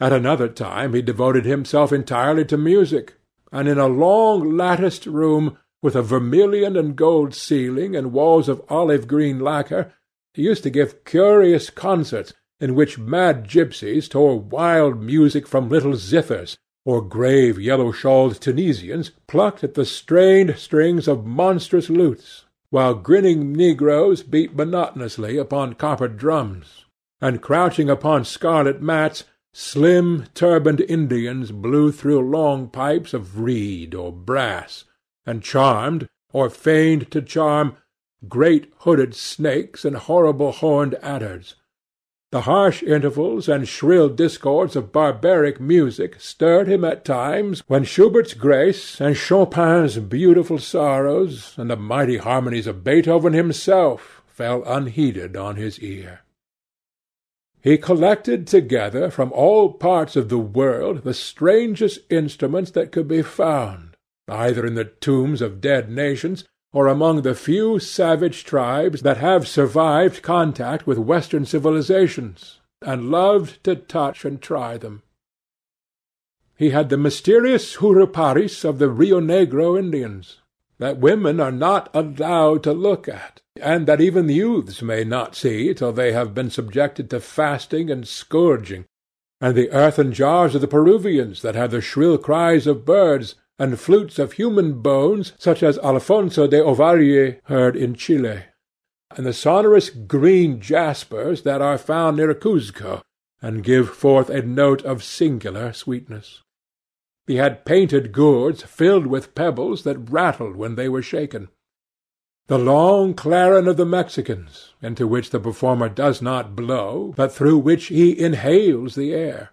At another time he devoted himself entirely to music, and in a long latticed room, with a vermilion and gold ceiling and walls of olive green lacquer, he used to give curious concerts, in which mad gipsies tore wild music from little zithers, or grave yellow-shawled Tunisians plucked at the strained strings of monstrous lutes, while grinning negroes beat monotonously upon copper drums, and crouching upon scarlet mats, slim turbaned Indians blew through long pipes of reed or brass, and charmed, or feigned to charm, great hooded snakes and horrible horned adders. The harsh intervals and shrill discords of barbaric music stirred him at times when Schubert's grace and Chopin's beautiful sorrows and the mighty harmonies of Beethoven himself fell unheeded on his ear. He collected together from all parts of the world the strangest instruments that could be found, either in the tombs of dead nations or among the few savage tribes that have survived contact with Western civilizations, and loved to touch and try them. He had the mysterious juruparis of the Rio Negro Indians, that women are not allowed to look at, and that even the youths may not see till they have been subjected to fasting and scourging, and the earthen jars of the Peruvians that have the shrill cries of birds, and flutes of human bones such as Alfonso de Ovalle heard in Chile, and the sonorous green jaspers that are found near Cuzco, and give forth a note of singular sweetness. He had painted gourds filled with pebbles that rattled when they were shaken. The long clarin of the Mexicans, into which the performer does not blow, but through which he inhales the air.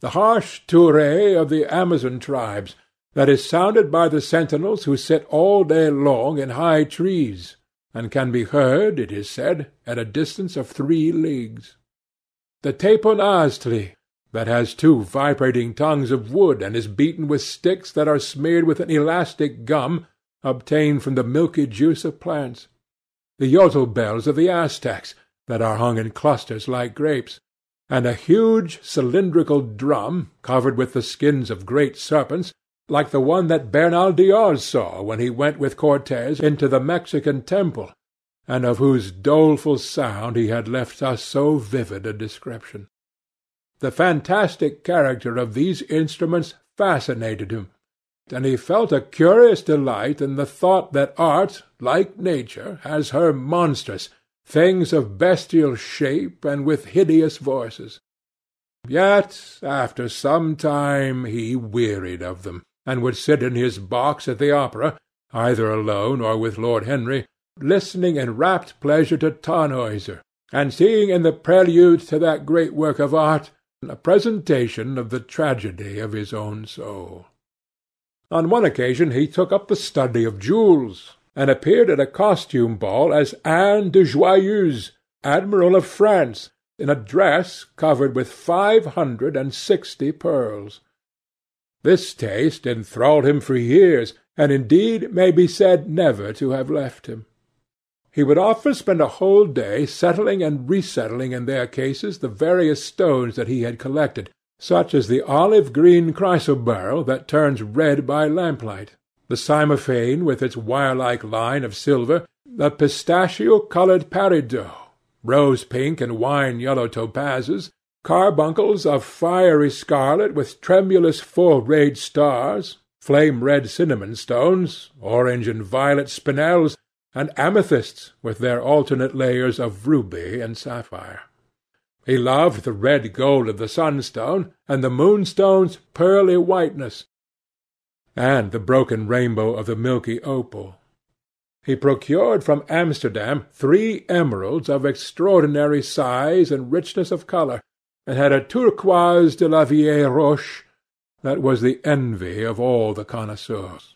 The harsh turé of the Amazon tribes, that is sounded by the sentinels who sit all day long in high trees, and can be heard, it is said, at a distance of three leagues. The teponaztli, that has two vibrating tongues of wood and is beaten with sticks that are smeared with an elastic gum obtained from the milky juice of plants. The yotl bells of the Aztecs, that are hung in clusters like grapes, and a huge cylindrical drum, covered with the skins of great serpents, like the one that Bernal Diaz saw when he went with Cortes into the Mexican temple, and of whose doleful sound he had left us so vivid a description. The fantastic character of these instruments fascinated him, and he felt a curious delight in the thought that art, like nature, has her monsters, things of bestial shape and with hideous voices. Yet after some time he wearied of them, and would sit in his box at the opera, either alone or with Lord Henry, listening in rapt pleasure to Tannhauser, and seeing in the prelude to that great work of art a presentation of the tragedy of his own soul. On one occasion he took up the study of jewels, and appeared at a costume ball as Anne de Joyeuse, Admiral of France, in a dress covered with five hundred and sixty pearls. This taste enthralled him for years, and indeed may be said never to have left him. He would often spend a whole day settling and resettling in their cases the various stones that he had collected, such as the olive-green chrysoberyl that turns red by lamplight, the cymophane with its wire-like line of silver, the pistachio-coloured peridot, rose-pink and wine-yellow topazes, carbuncles of fiery scarlet with tremulous full-rayed stars, flame-red cinnamon stones, orange and violet spinels, and amethysts with their alternate layers of ruby and sapphire. He loved the red gold of the sunstone, and the moonstone's pearly whiteness, and the broken rainbow of the milky opal. He procured from Amsterdam three emeralds of extraordinary size and richness of colour, and had a turquoise de la Vieille Roche that was the envy of all the connoisseurs.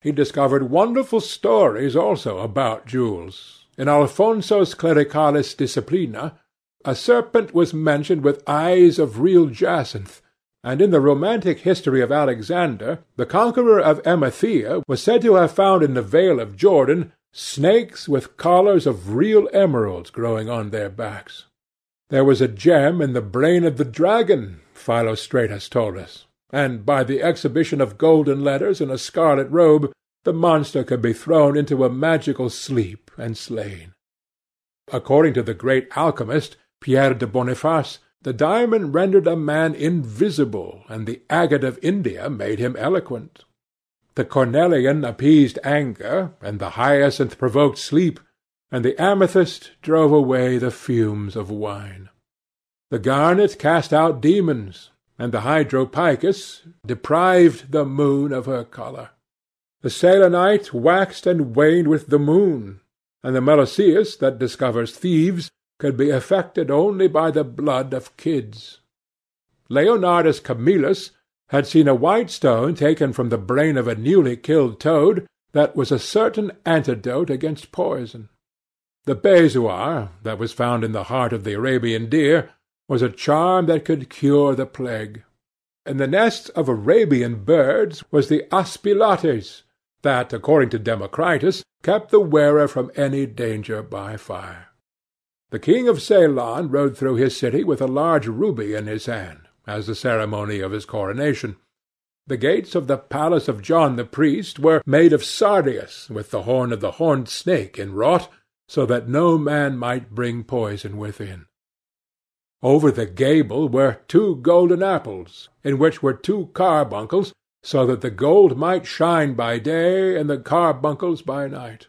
He discovered wonderful stories also about jewels. In Alfonso's Clericalis Disciplina, a serpent was mentioned with eyes of real jacinth, and in the romantic history of Alexander, the conqueror of Emathia was said to have found in the vale of Jordan snakes with collars of real emeralds growing on their backs. There was a gem in the brain of the dragon, Philostratus told us, and by the exhibition of golden letters in a scarlet robe the monster could be thrown into a magical sleep and slain. According to the great alchemist, Pierre de Boniface, the diamond rendered a man invisible, and the agate of India made him eloquent. The cornelian appeased anger, and the hyacinth provoked sleep, and the amethyst drove away the fumes of wine. The garnet cast out demons, and the hydropicus deprived the moon of her colour. The selenite waxed and waned with the moon, and the meloceus that discovers thieves could be affected only by the blood of kids. Leonardus Camillus had seen a white stone taken from the brain of a newly killed toad that was a certain antidote against poison. The bezoar that was found in the heart of the Arabian deer was a charm that could cure the plague. In the nests of Arabian birds was the aspilates, that, according to Democritus, kept the wearer from any danger by fire. The king of Ceylon rode through his city with a large ruby in his hand, as the ceremony of his coronation. The gates of the palace of John the priest were made of sardius, with the horn of the horned snake inwrought, so that no man might bring poison within. Over the gable were two golden apples, in which were two carbuncles, so that the gold might shine by day and the carbuncles by night.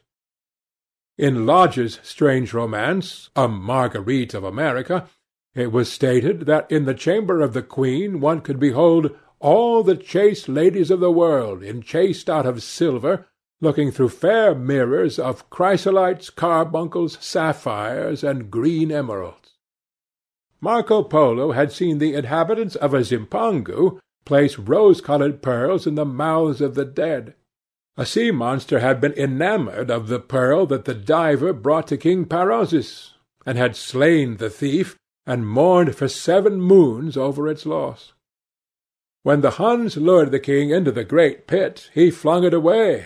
In Lodge's strange romance, A Margarite of America, it was stated that in the chamber of the queen one could behold all the chaste ladies of the world enchased out of silver, looking through fair mirrors of chrysolites, carbuncles, sapphires, and green emeralds. Marco Polo had seen the inhabitants of a Zipangu place rose-coloured pearls in the mouths of the dead. A sea monster had been enamoured of the pearl that the diver brought to King Perozes, and had slain the thief, and mourned for seven moons over its loss. When the Huns lured the king into the great pit, he flung it away.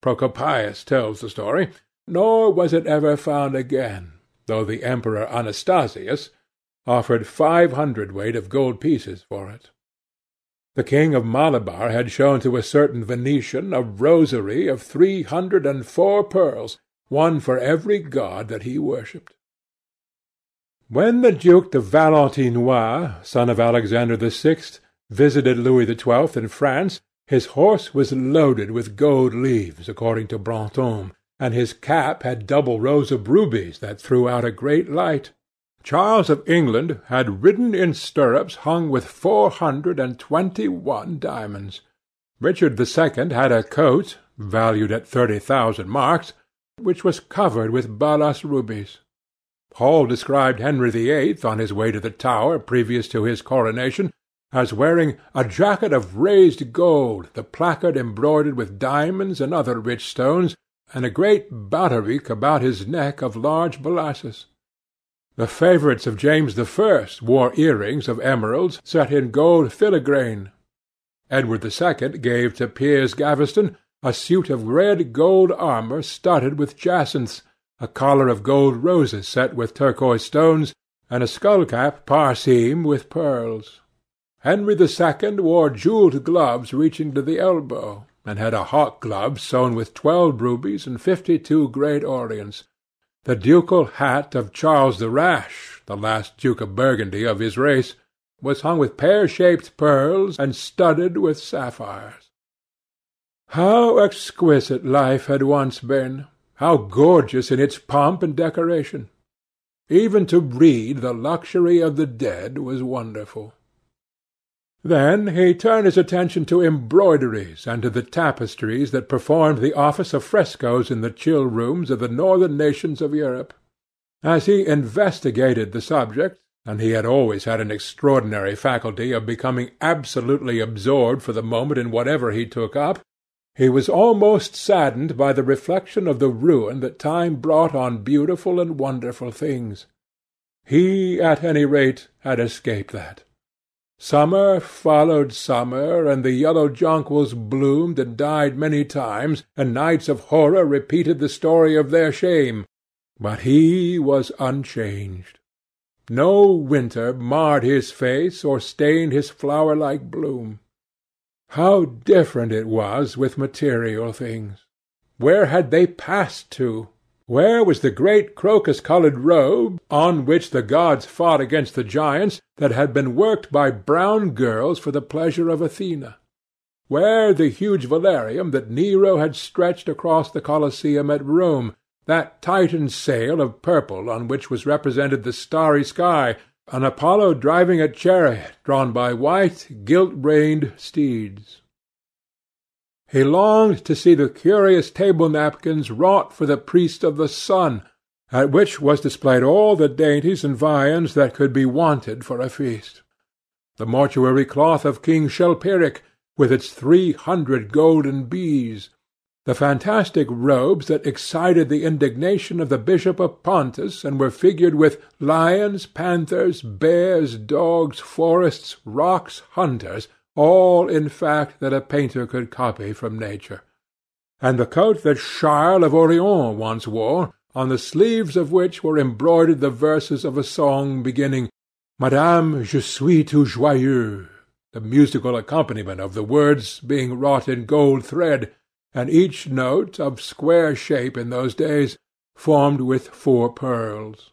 Procopius tells the story, nor was it ever found again, though the Emperor Anastasius offered five hundredweight of gold pieces for it. The king of Malabar had shown to a certain Venetian a rosary of three hundred and four pearls, one for every god that he worshipped. When the Duke de Valentinois, son of Alexander the Sixth, visited Louis the Twelfth in France, his horse was loaded with gold leaves, according to Brantome, and his cap had double rows of rubies that threw out a great light. Charles of England had ridden in stirrups hung with four hundred and twenty-one diamonds. Richard the Second had a coat, valued at thirty thousand marks, which was covered with balas rubies. Hall described Henry the Eighth on his way to the Tower previous to his coronation as wearing a jacket of raised gold, the placard embroidered with diamonds and other rich stones, and a great bauderike about his neck of large balasses. The favourites of James the First wore earrings of emeralds set in gold filigrane. Edward the Second gave to Piers Gaveston a suit of red gold armour studded with jacinths, a collar of gold roses set with turquoise stones, and a skull-cap with pearls. Henry the Second wore jewelled gloves reaching to the elbow, and had a hawk glove sewn with twelve rubies and fifty-two great orients. The ducal hat of Charles the Rash, the last Duke of Burgundy of his race, was hung with pear-shaped pearls and studded with sapphires. How exquisite life had once been! How gorgeous in its pomp and decoration! Even to read the luxury of the dead was wonderful. Then he turned his attention to embroideries and to the tapestries that performed the office of frescoes in the chill rooms of the northern nations of Europe. As he investigated the subject, and he had always had an extraordinary faculty of becoming absolutely absorbed for the moment in whatever he took up, he was almost saddened by the reflection of the ruin that time brought on beautiful and wonderful things. He, at any rate, had escaped that. Summer followed summer, and the yellow jonquils bloomed and died many times, and nights of horror repeated the story of their shame, but he was unchanged. No winter marred his face or stained his flower-like bloom. How different it was with material things! Where had they passed to? Where was the great crocus-coloured robe, on which the gods fought against the giants, that had been worked by brown girls for the pleasure of Athena? Where the huge velarium that Nero had stretched across the Colosseum at Rome, that Titan sail of purple on which was represented the starry sky, an Apollo driving a chariot drawn by white, gilt-reined steeds? He longed to see the curious table napkins wrought for the priest of the sun, at which was displayed all the dainties and viands that could be wanted for a feast. The mortuary cloth of King Chilperic, with its three hundred golden bees, the fantastic robes that excited the indignation of the Bishop of Pontus and were figured with lions, panthers, bears, dogs, forests, rocks, hunters, all, in fact, that a painter could copy from nature; and the coat that Charles of Orleans once wore, on the sleeves of which were embroidered the verses of a song beginning "Madame, je suis tout joyeux," the musical accompaniment of the words being wrought in gold thread, and each note, of square shape in those days, formed with four pearls.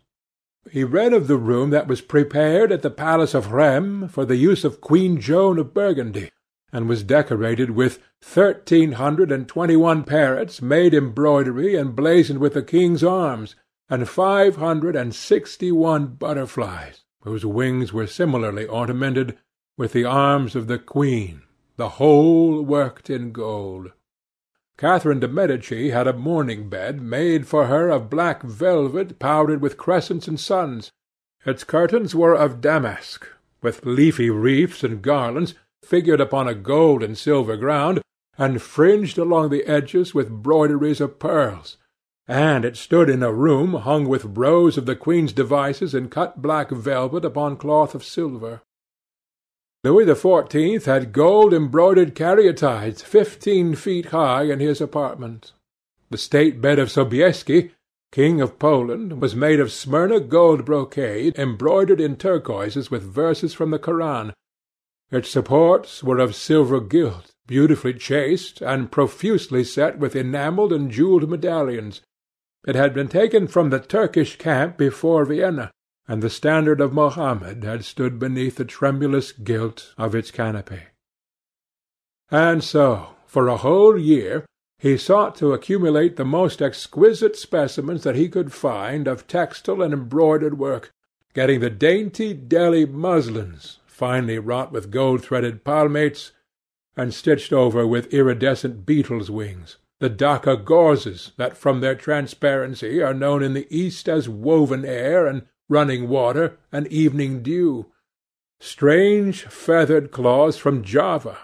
He read of the room that was prepared at the palace of Rheims for the use of Queen Joan of Burgundy, and was decorated with thirteen hundred and twenty-one parrots made embroidery and blazoned with the king's arms, and five hundred and sixty-one butterflies, whose wings were similarly ornamented with the arms of the queen, the whole worked in gold. Catherine de Medici had a mourning bed made for her of black velvet powdered with crescents and suns. Its curtains were of damask, with leafy wreaths and garlands, figured upon a gold and silver ground, and fringed along the edges with broideries of pearls, and it stood in a room hung with rows of the Queen's devices in cut black velvet upon cloth of silver. Louis the Fourteenth had gold-embroidered caryatides fifteen feet high in his apartment. The state bed of Sobieski, King of Poland, was made of Smyrna gold brocade embroidered in turquoises with verses from the Koran. Its supports were of silver gilt, beautifully chased, and profusely set with enamelled and jewelled medallions. It had been taken from the Turkish camp before Vienna and the standard of Mohammed had stood beneath the tremulous gilt of its canopy. And so, for a whole year, he sought to accumulate the most exquisite specimens that he could find of textile and embroidered work, getting the dainty Delhi muslins, finely wrought with gold-threaded palmates, and stitched over with iridescent beetles' wings, the Dacca gauzes that from their transparency are known in the East as woven air and running water, and evening dew; strange feathered cloths from Java,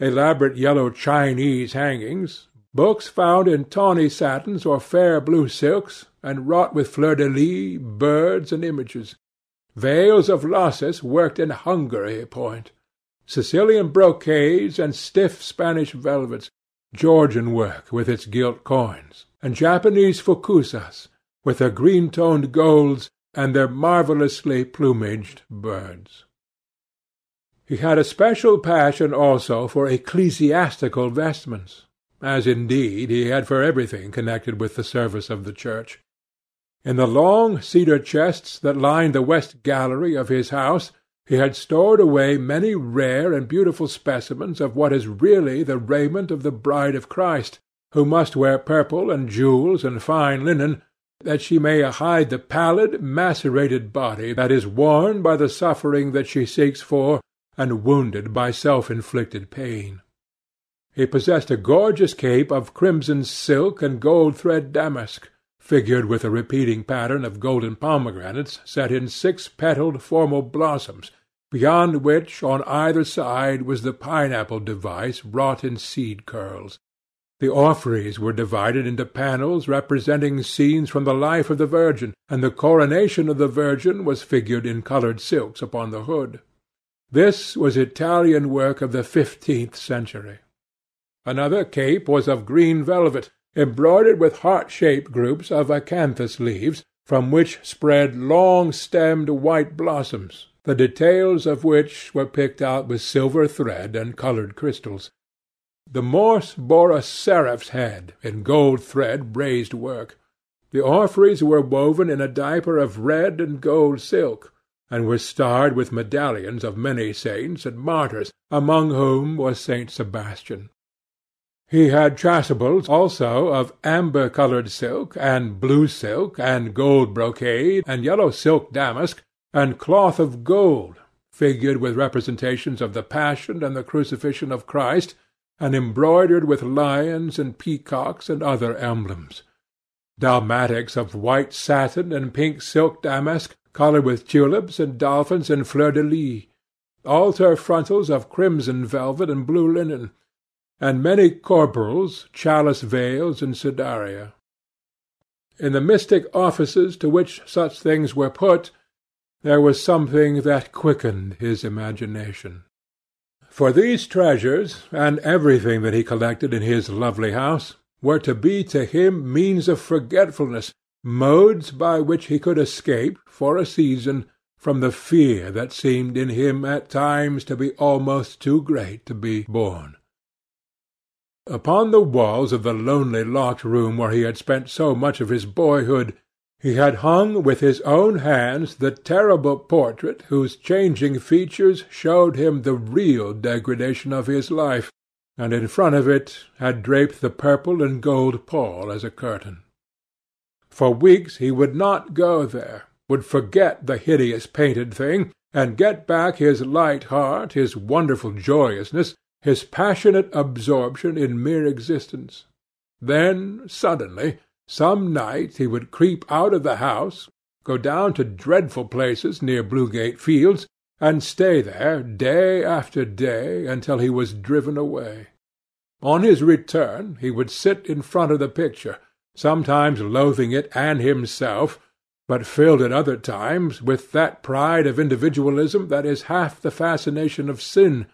elaborate yellow Chinese hangings, books found in tawny satins or fair blue silks, and wrought with fleurs-de-lis, birds, and images; veils of Lacis worked in Hungary point; Sicilian brocades and stiff Spanish velvets; Georgian work with its gilt coins, and Japanese fukusas, with their green-toned golds and their marvellously plumaged birds. He had a special passion also for ecclesiastical vestments, as indeed he had for everything connected with the service of the church. In the long cedar chests that lined the west gallery of his house he had stored away many rare and beautiful specimens of what is really the raiment of the bride of Christ, who must wear purple and jewels and fine linen that she may hide the pallid, macerated body that is worn by the suffering that she seeks for and wounded by self-inflicted pain. He possessed a gorgeous cape of crimson silk and gold thread damask, figured with a repeating pattern of golden pomegranates set in six-petalled formal blossoms, beyond which on either side was the pineapple device wrought in seed curls. The orphreys were divided into panels representing scenes from the life of the Virgin, and the coronation of the Virgin was figured in coloured silks upon the hood. This was Italian work of the fifteenth century. Another cape was of green velvet, embroidered with heart-shaped groups of acanthus leaves, from which spread long-stemmed white blossoms, the details of which were picked out with silver thread and coloured crystals. The morse bore a seraph's head in gold thread raised work. The orphreys were woven in a diaper of red and gold silk, and were starred with medallions of many saints and martyrs, among whom was Saint Sebastian. He had chasubles also of amber-coloured silk, and blue silk, and gold brocade, and yellow silk damask, and cloth of gold, figured with representations of the Passion and the Crucifixion of Christ, and embroidered with lions and peacocks and other emblems; dalmatics of white satin and pink silk damask, coloured with tulips and dolphins and fleurs de lis; altar frontals of crimson velvet and blue linen; and many corporals, chalice veils, and sudaria. In the mystic offices to which such things were put, there was something that quickened his imagination. For these treasures, and everything that he collected in his lovely house, were to be to him means of forgetfulness, modes by which he could escape, for a season, from the fear that seemed in him at times to be almost too great to be borne. Upon the walls of the lonely locked room where he had spent so much of his boyhood he had hung with his own hands the terrible portrait whose changing features showed him the real degradation of his life, and in front of it had draped the purple and gold pall as a curtain. For weeks he would not go there, would forget the hideous painted thing, and get back his light heart, his wonderful joyousness, his passionate absorption in mere existence. Then, suddenly, some night he would creep out of the house, go down to dreadful places near Bluegate Fields, and stay there day after day until he was driven away. On his return he would sit in front of the picture, sometimes loathing it and himself, but filled at other times with that pride of individualism that is half the fascination of sin,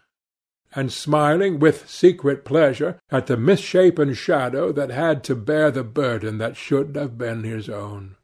and smiling with secret pleasure at the misshapen shadow that had to bear the burden that should have been his own.